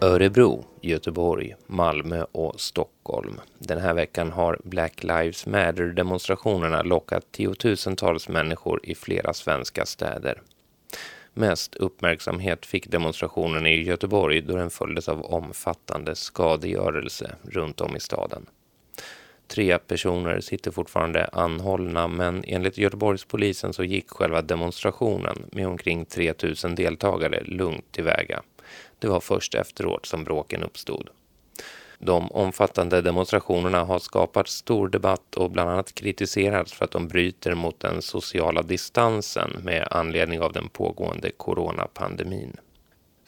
Örebro, Göteborg, Malmö och Stockholm. Den här veckan har Black Lives Matter-demonstrationerna lockat tiotusentals människor i flera svenska städer. Mest uppmärksamhet fick demonstrationen i Göteborg då den följdes av omfattande skadegörelse runt om i staden. Tre personer sitter fortfarande anhållna men enligt Göteborgspolisen så gick själva demonstrationen med omkring 3000 deltagare lugnt tillväga. Det var först efteråt som bråken uppstod. De omfattande demonstrationerna har skapat stor debatt och bland annat kritiserats för att de bryter mot den sociala distansen med anledning av den pågående coronapandemin.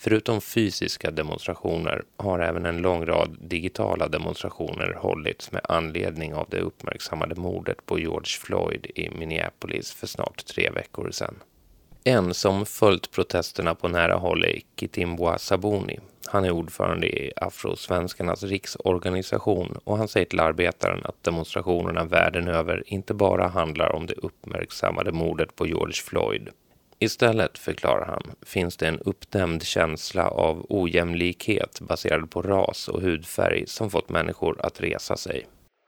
Förutom fysiska demonstrationer har även en lång rad digitala demonstrationer hållits med anledning av det uppmärksammade mordet på George Floyd i Minneapolis för snart tre veckor sedan. En som följt protesterna på nära håll är Kitimbwa Sabuni. Han är ordförande i Afrosvenskarnas riksorganisation och han säger till Arbetaren att demonstrationerna världen över inte bara handlar om det uppmärksammade mordet på George Floyd. Istället, förklarar han, finns det en uppdämd känsla av ojämlikhet baserad på ras och hudfärg som fått människor att resa sig.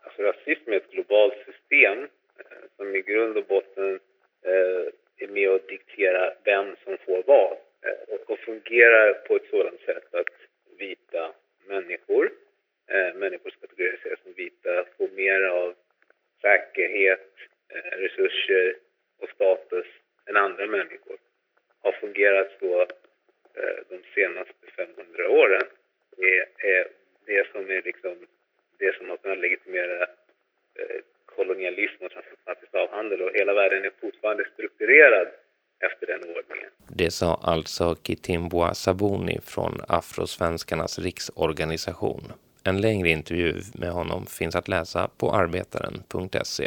Alltså, rasism är ett globalt system eh, som i grund och botten eh, är med och dikterar vem som får vad eh, och, fungerar på ett sådant sätt att vita människor, människor som kategoriseras som vita, får mer av säkerhet, resurser och status än andra människor. Har fungerat så eh, de senaste 500 åren. är, är det som är liksom det som har kunnat legitimera eh, kolonialism och transatlantisk avhandel och hela världen är fortfarande strukturerad efter den ordningen. Det sa alltså Kitimbwa Sabuni från Afrosvenskarnas riksorganisation. En längre intervju med honom finns att läsa på arbetaren.se.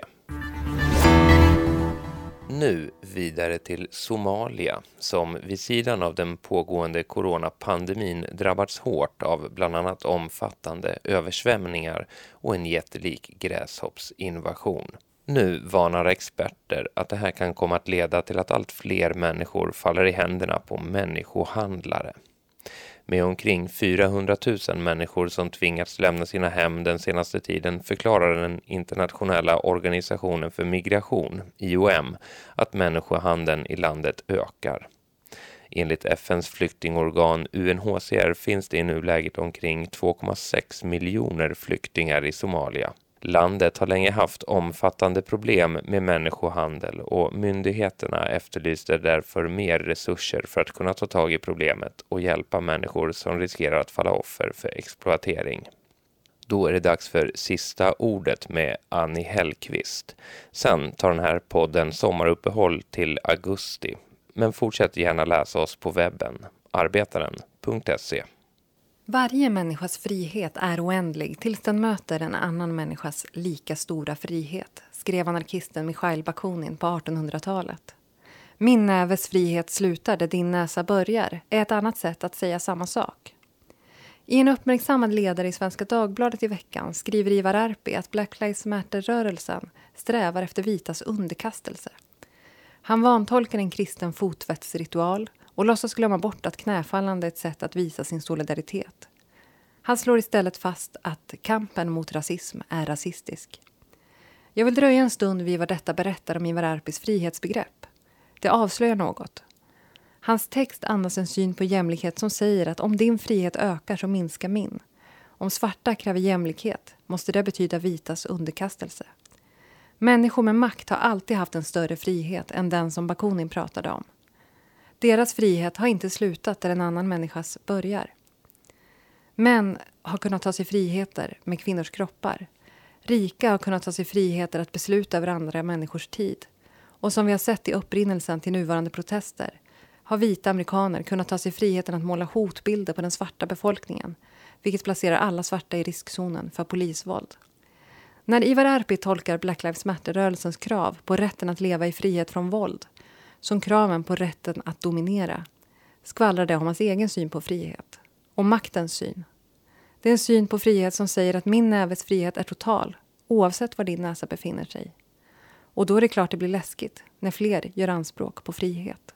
Nu vidare till Somalia som vid sidan av den pågående coronapandemin drabbats hårt av bland annat omfattande översvämningar och en jättelik gräshoppsinvasion. Nu varnar experter att det här kan komma att leda till att allt fler människor faller i händerna på människohandlare med omkring 400 000 människor som tvingats lämna sina hem den senaste tiden förklarar den internationella organisationen för migration, IOM, att människohandeln i landet ökar. Enligt FNs flyktingorgan UNHCR finns det i nuläget omkring 2,6 miljoner flyktingar i Somalia. Landet har länge haft omfattande problem med människohandel och myndigheterna efterlyste därför mer resurser för att kunna ta tag i problemet och hjälpa människor som riskerar att falla offer för exploatering. Då är det dags för sista ordet med Annie Hellqvist. Sen tar den här podden sommaruppehåll till augusti. Men fortsätt gärna läsa oss på webben, arbetaren.se. Varje människas frihet är oändlig tills den möter en annan människas lika stora frihet skrev anarkisten Mikhail Bakunin på 1800-talet. Min näves frihet slutar där din näsa börjar är ett annat sätt att säga samma sak. I en uppmärksammad ledare i Svenska Dagbladet i veckan skriver Ivar Arpi att Black Lives Matter-rörelsen strävar efter vitas underkastelse. Han vantolkar en kristen fotvättsritual och låtsas glömma bort att knäfallande är ett sätt att visa sin solidaritet. Han slår istället fast att kampen mot rasism är rasistisk. Jag vill dröja en stund vid vad detta berättar om Ivar Arpis frihetsbegrepp. Det avslöjar något. Hans text andas en syn på jämlikhet som säger att om din frihet ökar så minskar min. Om svarta kräver jämlikhet måste det betyda vitas underkastelse. Människor med makt har alltid haft en större frihet än den som Bakunin pratade om. Deras frihet har inte slutat där en annan människas börjar. Män har kunnat ta sig friheter med kvinnors kroppar. Rika har kunnat ta sig friheter att besluta över andra människors tid. Och som vi har sett i upprinnelsen till nuvarande protester har vita amerikaner kunnat ta sig friheten att måla hotbilder på den svarta befolkningen vilket placerar alla svarta i riskzonen för polisvåld. När Ivar Arpi tolkar Black Lives Matter-rörelsens krav på rätten att leva i frihet från våld som kraven på rätten att dominera skvallrar det om hans egen syn på frihet. Och maktens syn. Det är en syn på frihet som säger att min näves frihet är total oavsett var din näsa befinner sig. Och då är det klart det blir läskigt när fler gör anspråk på frihet.